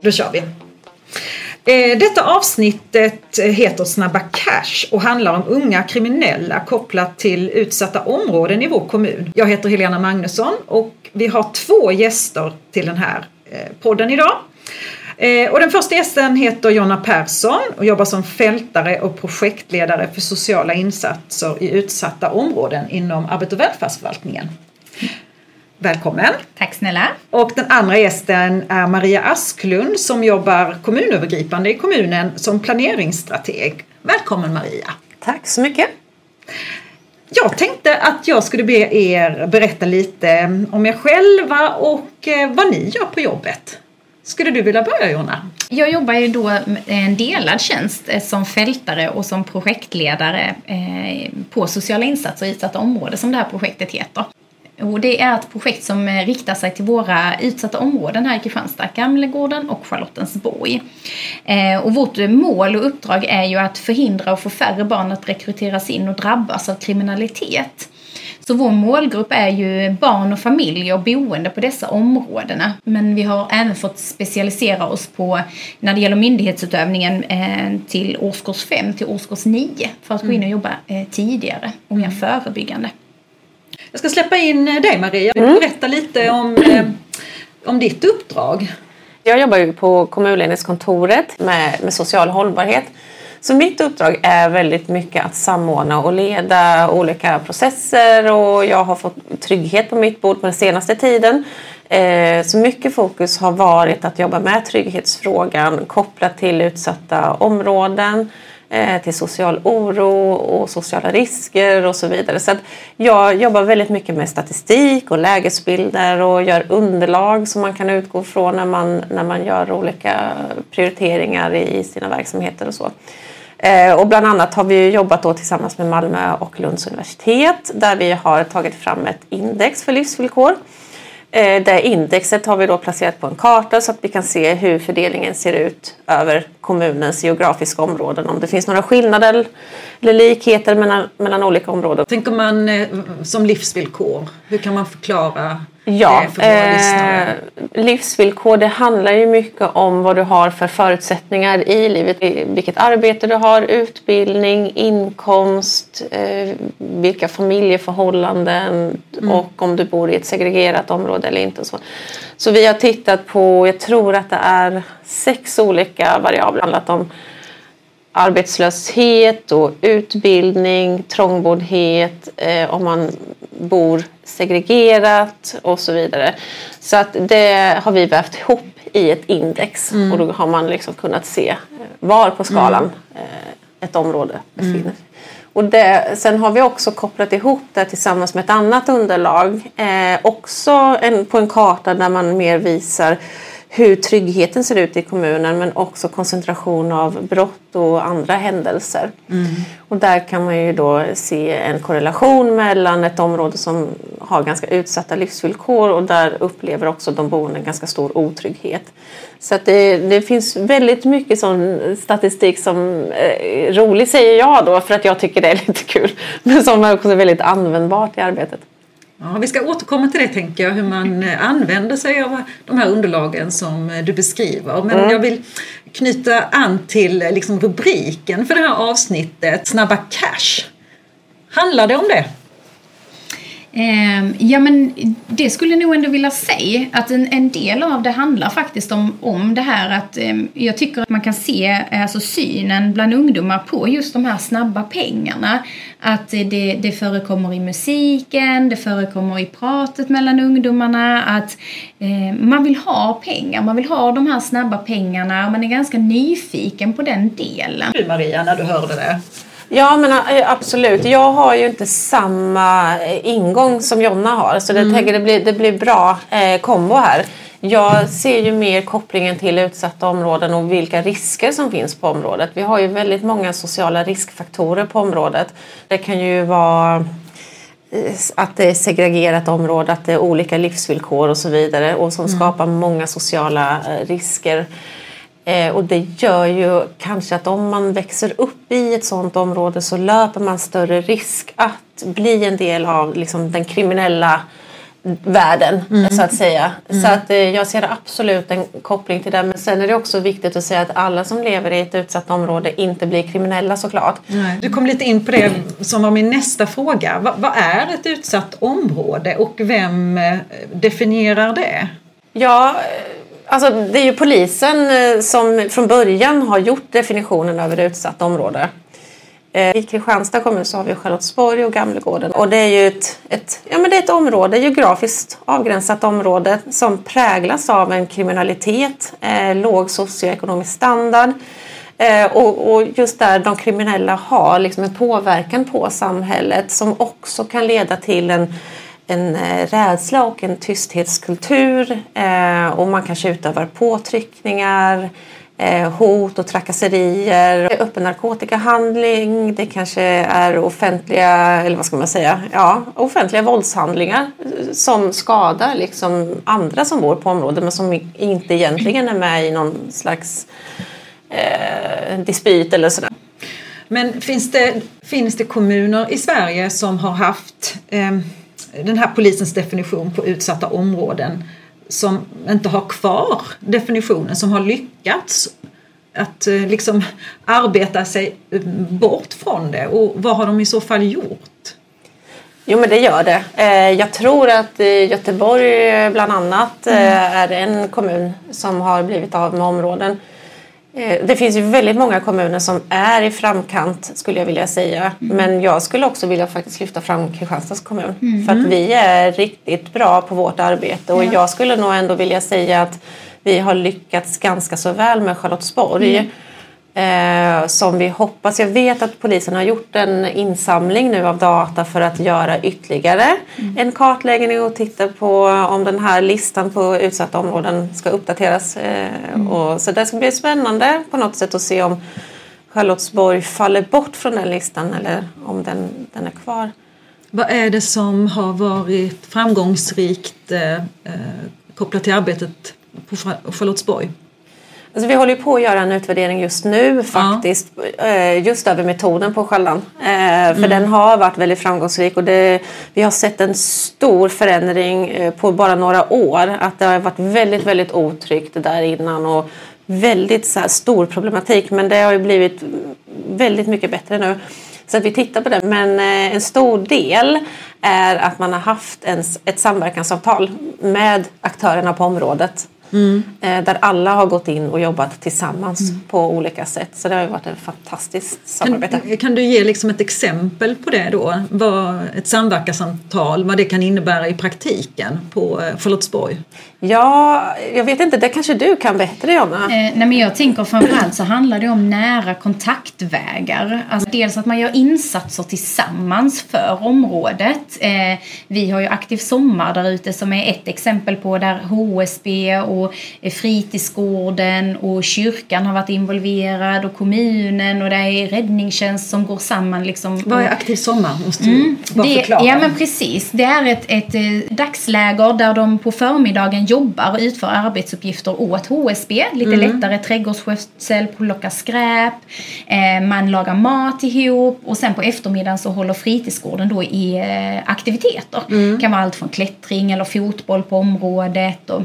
Då kör vi. Eh, detta avsnittet heter Snabba Cash och handlar om unga kriminella kopplat till utsatta områden i vår kommun. Jag heter Helena Magnusson och vi har två gäster till den här eh, podden idag. Eh, och den första gästen heter Jonna Persson och jobbar som fältare och projektledare för sociala insatser i utsatta områden inom arbete och välfärdsförvaltningen. Välkommen! Tack snälla! Och den andra gästen är Maria Asklund som jobbar kommunövergripande i kommunen som planeringsstrateg. Välkommen Maria! Tack så mycket! Jag tänkte att jag skulle be er berätta lite om er själva och eh, vad ni gör på jobbet. Skulle du vilja börja Jonna? Jag jobbar ju då med en delad tjänst eh, som fältare och som projektledare eh, på sociala insatser i utsatta områden som det här projektet heter. Och det är ett projekt som eh, riktar sig till våra utsatta områden här i Kristianstad, Gamlegården och Charlottensborg. Och vårt mål och uppdrag är ju att förhindra och få färre barn att rekryteras in och drabbas av kriminalitet. Så vår målgrupp är ju barn och familjer och boende på dessa områdena. Men vi har även fått specialisera oss på, när det gäller myndighetsutövningen, eh, till årskurs 5 till årskurs 9 för att gå in och jobba eh, tidigare och mer mm. förebyggande. Jag ska släppa in dig Maria. Mm. berätta lite om, eh, om ditt uppdrag? Jag jobbar ju på kommunledningskontoret med, med social hållbarhet. Så mitt uppdrag är väldigt mycket att samordna och leda olika processer och jag har fått trygghet på mitt bord på den senaste tiden. Eh, så mycket fokus har varit att jobba med trygghetsfrågan kopplat till utsatta områden, eh, Eh, till social oro och sociala risker och så vidare. Så jag jobbar väldigt mycket med statistik och lägesbilder och gör underlag som man kan utgå från när man, när man gör olika prioriteringar i sina verksamheter och så. Eh, och bland annat har vi jobbat då tillsammans med Malmö och Lunds universitet där vi har tagit fram ett index för livsvillkor. Eh, det indexet har vi då placerat på en karta så att vi kan se hur fördelningen ser ut över kommunens geografiska områden. Om det finns några skillnader eller likheter mellan, mellan olika områden. Tänker man eh, som livsvillkor, hur kan man förklara Ja, eh, livsvillkor det handlar ju mycket om vad du har för förutsättningar i livet. Vilket arbete du har, utbildning, inkomst, eh, vilka familjeförhållanden mm. och om du bor i ett segregerat område eller inte. Så. så vi har tittat på, jag tror att det är sex olika variabler. handlat om arbetslöshet och utbildning, trångboddhet, eh, om man bor segregerat och så vidare. Så att det har vi vävt ihop i ett index mm. och då har man liksom kunnat se var på skalan mm. Eh, ett område befinner sig. Mm. Och det, sen har vi också kopplat ihop det tillsammans med ett annat underlag. Eh, också en, på en karta där man mer visar hur tryggheten ser ut i kommunen men också koncentration av brott och andra händelser. Mm. Och där kan man ju då se en korrelation mellan ett område som har ganska utsatta livsvillkor och där upplever också de boende ganska stor otrygghet. Så det, det finns väldigt mycket sån statistik som är eh, rolig säger jag då för att jag tycker det är lite kul men som är också väldigt användbart i arbetet. Ja, vi ska återkomma till det tänker jag, hur man eh, använder sig av de här underlagen som eh, du beskriver. Men mm. jag vill knyta an till eh, liksom rubriken för det här avsnittet, Snabba Cash. Handlar det om det? Eh, ja men det skulle jag nog ändå vilja säga att en, en del av det handlar faktiskt om, om det här att eh, jag tycker att man kan se eh, alltså synen bland ungdomar på just de här snabba pengarna. Att det, det förekommer i musiken, det förekommer i pratet mellan ungdomarna, att eh, man vill ha pengar, man vill ha de här snabba pengarna, och man är ganska nyfiken på den delen. Du Maria, när du hörde det? Ja men eh, absolut. Jag har ju inte samma eh, ingång som Jonna har så det, mm. tänker det, blir, det blir bra eh, kombo här. Jag ser ju mer kopplingen till utsatta områden och vilka risker som finns på området. Vi har ju väldigt många sociala riskfaktorer på området. Det kan ju vara eh, att det är segregerat område, att det är olika livsvillkor och så vidare och som mm. skapar många sociala risker. Eh, och det gör ju kanske att om man växer upp i ett sådant område så löper man större risk att bli en del av liksom, den kriminella världen mm. så att säga. Mm. Så att eh, jag ser absolut en koppling till det. Men sen är det också viktigt att säga att alla som lever i ett utsatt område inte blir kriminella såklart. Nej. Du kom lite in på det som var min nästa fråga. vad, vad är ett utsatt område och vem eh, definierar det? Ja, alltså det är ju polisen eh, som från början har gjort definitionen över utsatt område. Eh, I Kristianstad kommun så har vi Charlottesborg och Gamlegården. Och det är ju ett, ett, ja, men det är ett område, geografiskt avgränsat område som präglas av en kriminalitet, eh, låg socioekonomisk standard eh, och, och, just där de kriminella har liksom en påverkan på samhället som också kan leda till en en eh, rädsla och en tysthetskultur eh, och man kanske utövar påtryckningar Eh, hot och trakasserier, öppen narkotikahandling, det kanske är offentliga, eller vad ska man säga, ja, offentliga våldshandlingar eh, som skadar liksom andra som bor på området men som inte egentligen är med i någon slags eh, dispyt eller sådär. Men finns det, finns det kommuner i Sverige som har haft eh, den här polisens definition på utsatta områden som inte har kvar definitionen, som har lyckats att eh, liksom arbeta sig eh, bort från det och vad har de i så fall gjort? Jo men det gör det. Eh, jag tror att Göteborg bland annat mm. är en kommun som har blivit av med områden. Det finns ju väldigt många kommuner som är i framkant skulle jag vilja säga. Mm. Men jag skulle också vilja faktiskt lyfta fram Kristianstads kommun. Mm. För att vi är riktigt bra på vårt arbete och jag skulle nog ändå vilja säga att vi har lyckats ganska så väl med Charlottesborg. Mm. Eh, som vi hoppas. Jag vet att polisen har gjort en insamling nu av data för att göra ytterligare mm. en kartläggning och titta på om den här listan på utsatta områden ska uppdateras. Eh, mm. och, så det ska bli spännande på något sätt att se om Charlottesborg faller bort från den listan eller om den, den är kvar. Vad är det som har varit framgångsrikt eh, eh kopplat till arbetet på Charlottesborg? Alltså vi håller på att göra en utvärdering just nu faktiskt. Ja. Eh, just över metoden på Skällan. Eh, för mm. den har varit väldigt framgångsrik och det, vi har sett en stor förändring eh, på bara några år. Att det har varit väldigt, väldigt otryggt där innan och väldigt så stor problematik. Men det har ju blivit väldigt mycket bättre nu. Så att vi tittar på det. Men en stor del är att man har haft en, ett samverkansavtal med aktörerna på området. Mm. Där alla har gått in och jobbat tillsammans mm. på olika sätt. Så det har varit ett fantastiskt samarbete. Kan, kan, du ge liksom ett exempel på det då? Vad ett samverkanssamtal, vad det kan innebära i praktiken på eh, Charlottesborg? Ja, jag vet inte, det kanske du kan bättre Jonna? Eh, nej men jag tänker framförallt så handlar det om nära kontaktvägar. Alltså dels att man gör insatser tillsammans för området. Eh, vi har ju Aktiv Sommar där ute som är ett exempel på där HSB och fritidsgården och kyrkan har varit involverad och kommunen och det är räddningstjänst som går samman. Liksom. Vad är Aktiv Sommar? Måste du mm, bara det, förklara. Ja men precis. Det är ett, ett eh, dagsläger där de på förmiddagen jobbar och utför arbetsuppgifter åt HSB. Lite mm. lättare trädgårdsskötsel, plocka skräp, eh, man lagar mat ihop och sen på eftermiddagen så håller fritidsgården då i eh, aktiviteter. Mm. Det kan vara allt från klättring eller fotboll på området och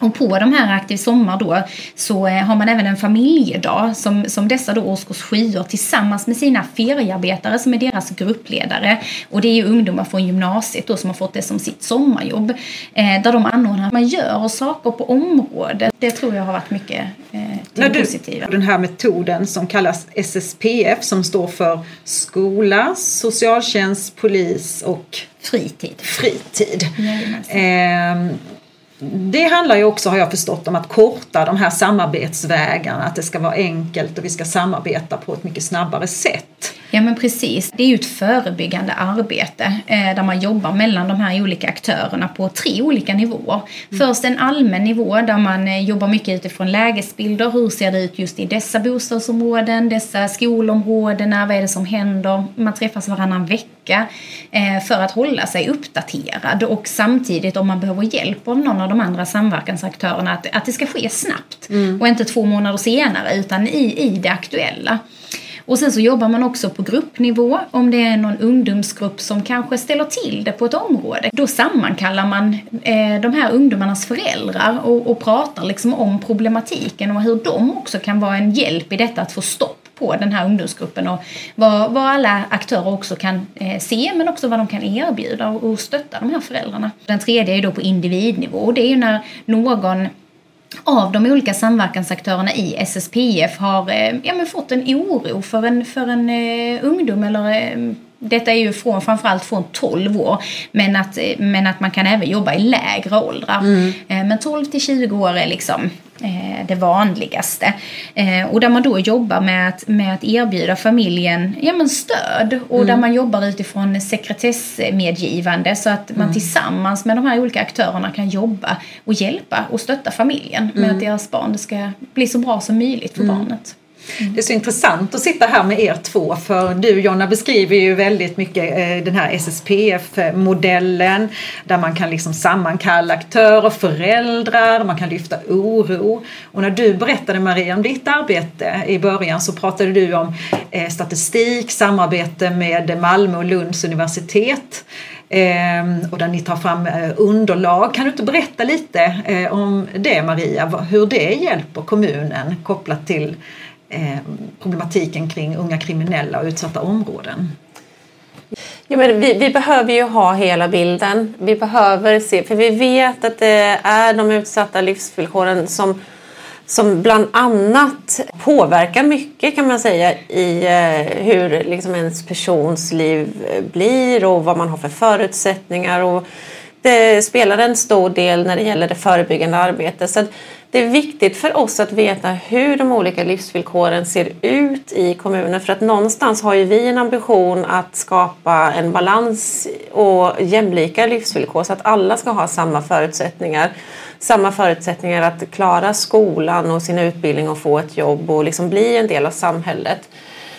och på de här Aktiv Sommar då så eh, har man även en familjedag som, som dessa då årskurs 7 tillsammans med sina feriearbetare som är deras gruppledare. Och det är ju ungdomar från gymnasiet då som har fått det som sitt sommarjobb. Eh, där de anordnar, man gör saker på området. Det tror jag har varit mycket eh, det positiva. Den här metoden som kallas SSPF som står för skola, socialtjänst, polis och fritid. fritid. Eh, det handlar ju också, har jag förstått, om att korta de här samarbetsvägarna, att det ska vara enkelt och vi ska samarbeta på ett mycket snabbare sätt. Ja men precis. Det är ju ett förebyggande arbete eh, där man jobbar mellan de här olika aktörerna på tre olika nivåer. Mm. Först en allmän nivå där man eh, jobbar mycket utifrån lägesbilder. Hur ser det ut just i dessa bostadsområden, dessa skolområdena, vad är det som händer? Man träffas varannan vecka eh, för att hålla sig uppdaterad och samtidigt om man behöver hjälp av någon av de andra samverkansaktörerna att, att det ska ske snabbt mm. och inte två månader senare utan i, i det aktuella. Och sen så jobbar man också på gruppnivå. Om det är någon ungdomsgrupp som kanske ställer till det på ett område. Då sammankallar man eh, de här ungdomarnas föräldrar och, och pratar liksom om problematiken och hur de också kan vara en hjälp i detta att få stopp på den här ungdomsgruppen och vad, vad alla aktörer också kan eh, se men också vad de kan erbjuda och, och stötta de här föräldrarna. Den tredje är då på individnivå och det är ju när någon av de olika samverkansaktörerna i SSPF har eh, ja, men fått en oro för en, för en eh, ungdom eller eh, detta är ju från, framförallt från 12 år, men att, eh, men att man kan även jobba i lägre åldrar. Mm. Eh, men 12 till 20 år är liksom eh, det vanligaste. Och där man då jobbar med att, med att erbjuda familjen ja, men stöd och mm. där man jobbar utifrån sekretessmedgivande så att man mm. tillsammans med de här olika aktörerna kan jobba och hjälpa och stötta familjen med mm. att deras barn ska bli så bra som möjligt för mm. barnet. Mm. Det är så intressant att sitta här med er två för du Jonna beskriver ju väldigt mycket eh, den här SSPF-modellen där man kan liksom sammankalla aktörer, föräldrar, man kan lyfta oro. Och när du berättade Maria om ditt arbete i början så pratade du om eh, statistik, samarbete med Malmö och Lunds universitet. Ehm, och där ni tar fram eh, underlag. Kan du inte berätta lite om det Maria, hur det hjälper kommunen kopplat till Eh, problematiken kring unga kriminella och utsatta områden. Ja, men vi, vi, behöver ju ha hela bilden. Vi behöver se, för vi vet att det är de utsatta livsvillkoren som, som bland annat påverkar mycket kan man säga i eh, hur liksom ens persons liv eh, blir och vad man har för förutsättningar. Och det spelar en stor del när det gäller det förebyggande arbetet. Så det är viktigt för oss att veta hur de olika livsvillkoren ser ut i kommunen för att någonstans har ju vi en ambition att skapa en balans och jämlika livsvillkor så att alla ska ha samma förutsättningar. Samma förutsättningar att klara skolan och sin utbildning och få ett jobb och liksom bli en del av samhället.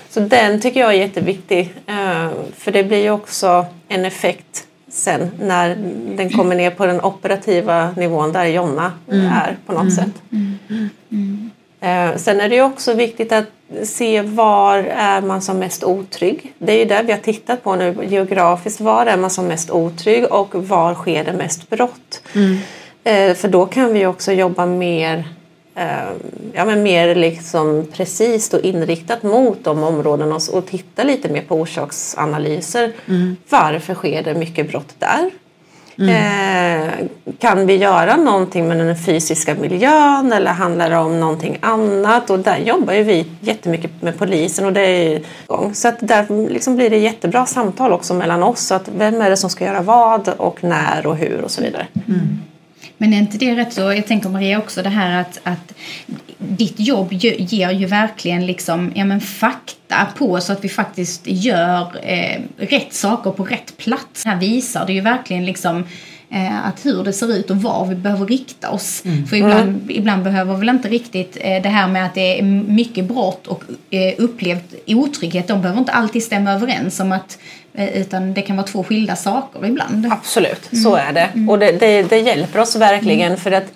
Så den tycker jag är jätteviktig eh, för det blir ju också en effekt sen när den kommer ner på den operativa nivån där Jonna mm. är på något mm. sätt. Mm. Eh, sen är det ju också viktigt att se var är man som mest otrygg. Det är ju det vi har tittat på nu geografiskt. Var är man som mest otrygg och var sker det mest brott? Mm. Eh, för då kan vi också jobba mer ja, men mer liksom precis och inriktat mot de områdena och, och titta lite mer på orsaksanalyser. Mm. Varför sker det mycket brott där? Mm. Eh, kan vi göra någonting med den fysiska miljön eller handlar det om någonting annat? Och där jobbar ju vi jättemycket med polisen och det är igång. Så att där liksom blir det jättebra samtal också mellan oss. Att vem är det som ska göra vad och när och hur och så vidare. Mm. Men är inte det rätt så, jag tänker Maria också det här att, att ditt jobb ger ju verkligen liksom, ja, men fakta på så att vi faktiskt gör eh, rätt saker på rätt plats. Här visar det ju verkligen liksom eh, att hur det ser ut och var vi behöver rikta oss. Mm. För ibland, mm. ibland behöver väl inte riktigt eh, det här med att det är mycket brott och eh, upplevd otrygghet, de behöver inte alltid stämma överens om att utan det kan vara två skilda saker ibland. Absolut, mm. så är det. Mm. Och det, det, det, hjälper oss verkligen mm. för att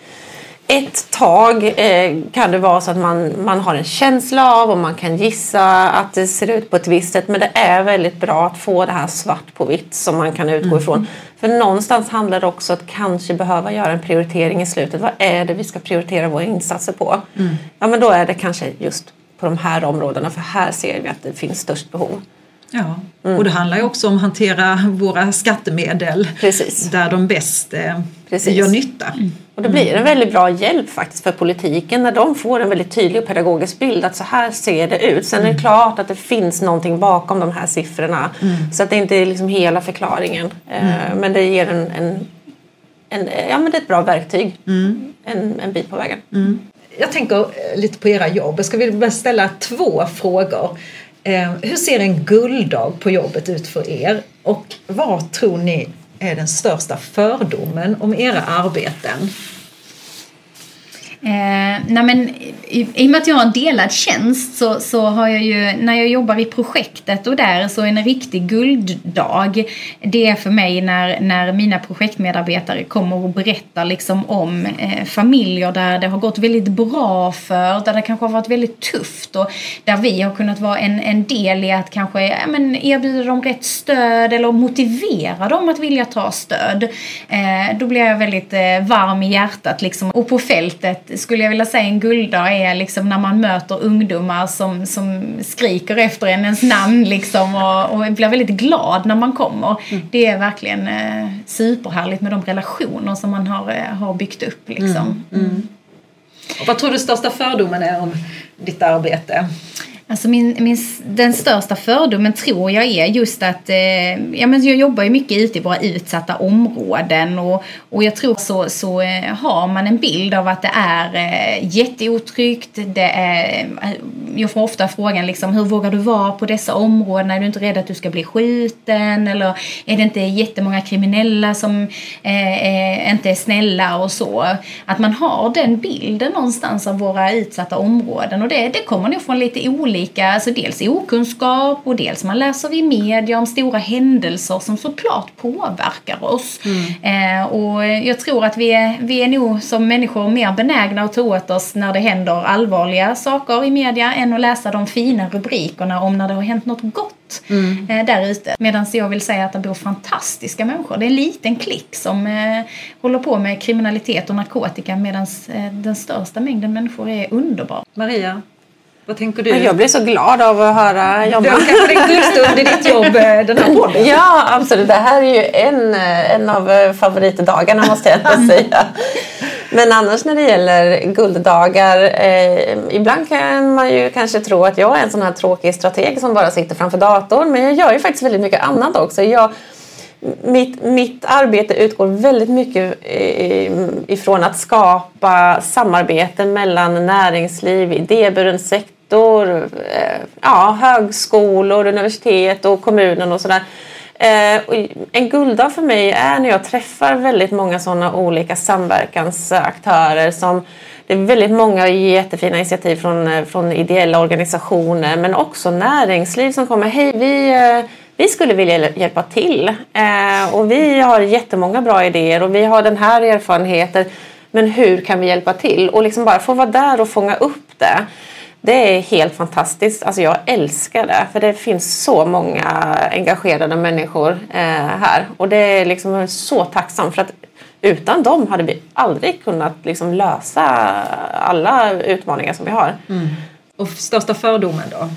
ett tag eh, kan det vara så att man, man har en känsla av och man kan gissa att det ser ut på ett visst sätt men det är väldigt bra att få det här svart på vitt som man kan utgå mm. ifrån. För någonstans handlar det också om att kanske behöva göra en prioritering i slutet. Vad är det vi ska prioritera våra insatser på? Mm. Ja men då är det kanske just på de här områdena för här ser vi att det finns störst behov. Ja, mm. och det handlar ju också om att hantera våra skattemedel Precis. där de bäst eh, Precis. gör nytta. Mm. Och det blir en väldigt bra hjälp faktiskt för politiken när de får en väldigt tydlig och pedagogisk bild att så här ser det ut. Sen mm. är det mm. klart att det finns någonting bakom de här siffrorna mm. så att det inte är liksom hela förklaringen. Eh, mm. men det ger en, en, en, ja, men det är ett bra verktyg en, en bit på vägen. Jag tänker lite på era jobb. Jag ska vilja ställa två frågor. Eh, hur ser en gulddag på jobbet ut för er? Och vad tror ni är den största fördomen om era arbeten? Eh, nej men, i, I och med att jag har en delad tjänst så, så har jag ju, när jag jobbar i projektet och där så en riktig gulddag det är för mig när, när mina projektmedarbetare kommer och berättar liksom om eh, familjer där det har gått väldigt bra för, där det kanske har varit väldigt tufft och där vi har kunnat vara en, en del i att kanske ja, men, erbjuda dem rätt stöd eller motivera dem att vilja ta stöd. Eh, då blir jag väldigt eh, varm i hjärtat liksom. och på fältet skulle jag vilja säga en gulddag är liksom när man möter ungdomar som, som skriker efter en ens namn liksom och, och blir väldigt glad när man kommer. Mm. Det är verkligen eh, superhärligt med de relationer som man har, eh, har byggt upp liksom. Mm. Mm. vad tror du största fördomen är om ditt arbete? Alltså min, min, den största fördomen tror jag är just att eh, ja, men jag jobbar ju mycket ute i våra utsatta områden och, och jag tror så, så eh, har man en bild av att det är eh, jätteotryggt. Det är, eh, jag får ofta frågan liksom, hur vågar du vara på dessa områden? Är du inte rädd att du ska bli skjuten? Eller är det inte jättemånga kriminella som eh, inte är snälla och så? Att man har den bilden någonstans av våra utsatta områden och det, det kommer nog från lite olika olika, alltså dels okunskap och dels man läser i media om stora händelser som såklart påverkar oss. Mm. Eh, och jag tror att vi är, vi är nog som människor mer benägna att ta åt oss när det händer allvarliga saker i media än att läsa de fina rubrikerna om när det har hänt något gott mm. eh, där ute. Medan jag vill säga att det bor fantastiska människor. Det är en liten klick som eh, håller på med kriminalitet och narkotika medan eh, den största mängden människor är underbar. Maria? Vad tänker du? Jag blir så glad av att höra jobba. Du har kanske en guldstund i ditt jobb eh, den här podden. Ja, absolut. Det här är ju en, eh, en av eh, favoritdagarna måste jag ändå säga. Men annars när det gäller gulddagar, eh, ibland kan man ju kanske tro att jag är en sån här tråkig strateg som bara sitter framför datorn. Men jag gör ju faktiskt väldigt mycket annat också. Jag, mitt, mitt arbete utgår väldigt mycket eh, ifrån att skapa samarbete mellan näringsliv, idéburen sektor, eh, ja, högskolor, universitet och kommunen och sådär. Eh, en gulddag för mig är när jag träffar väldigt många sådana olika samverkansaktörer som det är väldigt många jättefina initiativ från, eh, från ideella organisationer men också näringsliv som kommer. Hej, vi eh, vi skulle vilja hjälpa till eh, och vi har jättemånga bra idéer och vi har den här erfarenheten. Men hur kan vi hjälpa till? Och liksom bara få vara där och fånga upp det. Det är helt fantastiskt. Alltså jag älskar det. För det finns så många engagerade människor eh, här. Och det är liksom så tacksam för att utan dem hade vi aldrig kunnat liksom lösa alla utmaningar som vi har. Mm. Och största fördomen då?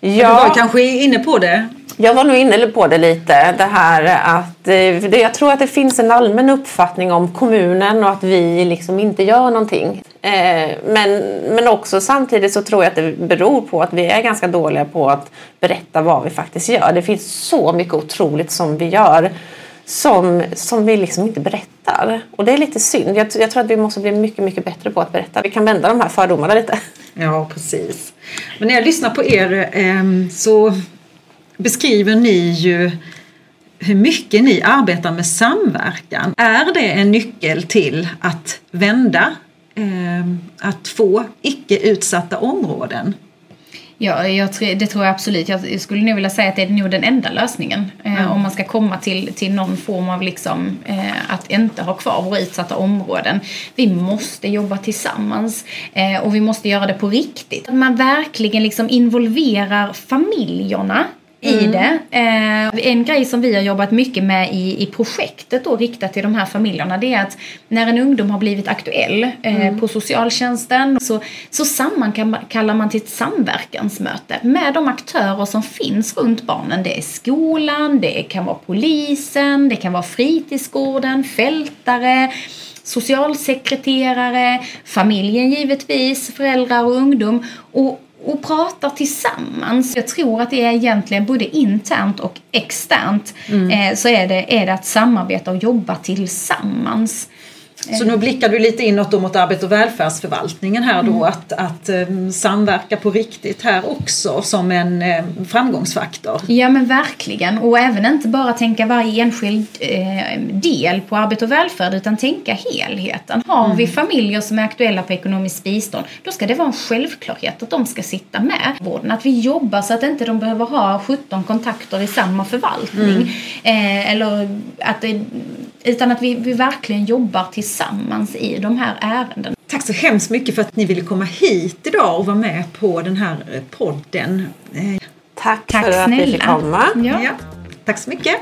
Ja. Du var kanske inne på det? Jag var nog inne på det lite. Det här att, eh, jag tror att det finns en allmän uppfattning om kommunen och att vi liksom inte gör någonting. Eh, men, men också samtidigt så tror jag att det beror på att vi är ganska dåliga på att berätta vad vi faktiskt gör. Det finns så mycket otroligt som vi gör som, som vi liksom inte berättar. Och det är lite synd. Jag, jag, tror att vi måste bli mycket, mycket bättre på att berätta. Vi kan vända de här fördomarna lite. Ja, precis. Men när jag lyssnar på er eh, så beskriver ni ju hur mycket ni arbetar med samverkan. Är det en nyckel till att vända, eh, att få icke utsatta områden? Ja, jag, det tror jag absolut. Jag skulle nog vilja säga att det är nog den enda lösningen. Eh, mm. Om man ska komma till, till någon form av liksom, eh, att inte ha kvar våra utsatta områden. Vi måste jobba tillsammans eh, och vi måste göra det på riktigt. Att man verkligen liksom involverar familjerna i mm. det. Eh, en grej som vi har jobbat mycket med i, i projektet då riktat till de här familjerna det är att när en ungdom har blivit aktuell eh, mm. på socialtjänsten så, så sammankallar man till ett samverkansmöte med de aktörer som finns runt barnen. Det är skolan, det kan vara polisen, det kan vara fritidsgården, fältare socialsekreterare, familjen givetvis, föräldrar och ungdom. Och och pratar tillsammans. Jag tror att det är egentligen både internt och externt mm. eh, så är det, är det att samarbeta och jobba tillsammans. Så nu blickar du lite inåt då mot arbete och välfärdsförvaltningen här då, att, att um, samverka på riktigt här också som en um, framgångsfaktor. Ja men verkligen och även inte bara tänka varje enskild eh, del på arbete och välfärd utan tänka helheten. Har mm. vi familjer som är aktuella på ekonomiskt bistånd då ska det vara en självklarhet att de ska sitta med vården. Att vi jobbar så att inte de behöver ha 17 kontakter i samma förvaltning. Mm. Eh, eller att det, utan att vi, vi verkligen jobbar tillsammans i de här ärendena. Tack så hemskt mycket för att ni ville komma hit idag och vara med på den här eh, podden. Tack, Tack för att vi fick komma. Ja. ja. Tack så mycket.